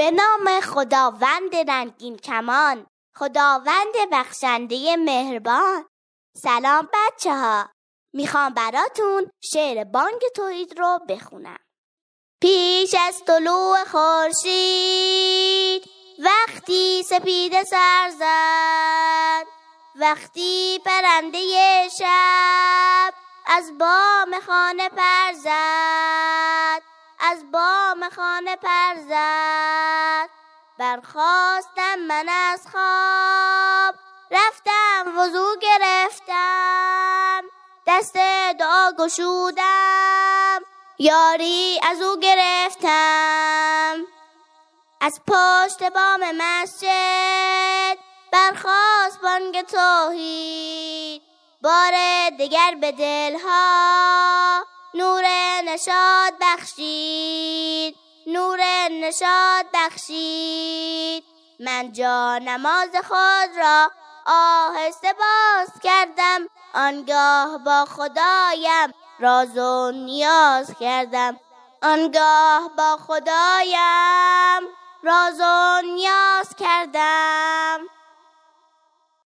به نام خداوند رنگین کمان خداوند بخشنده مهربان. سلام بچه ها می‌خوام براتون شعر بانگ توحید رو بخونم. پیش از طلوع خورشید وقتی سپید سر زد وقتی پرنده شب از بام خانه پر زد از بام خانه پر زد. برخواستم من از خواب. رفتم وضو گرفتم دست دعا گشودم یاری از او گرفتم. از پشت بام مسجد برخواست بانگ توحید. بار دگر به دلها نور نشاد بخشید. نشاد بخشید. من جا نماز خود را آهسته باز کردم. آنگاه با خدایم راز و نیاز کردم. آنگاه با خدایم راز و نیاز کردم.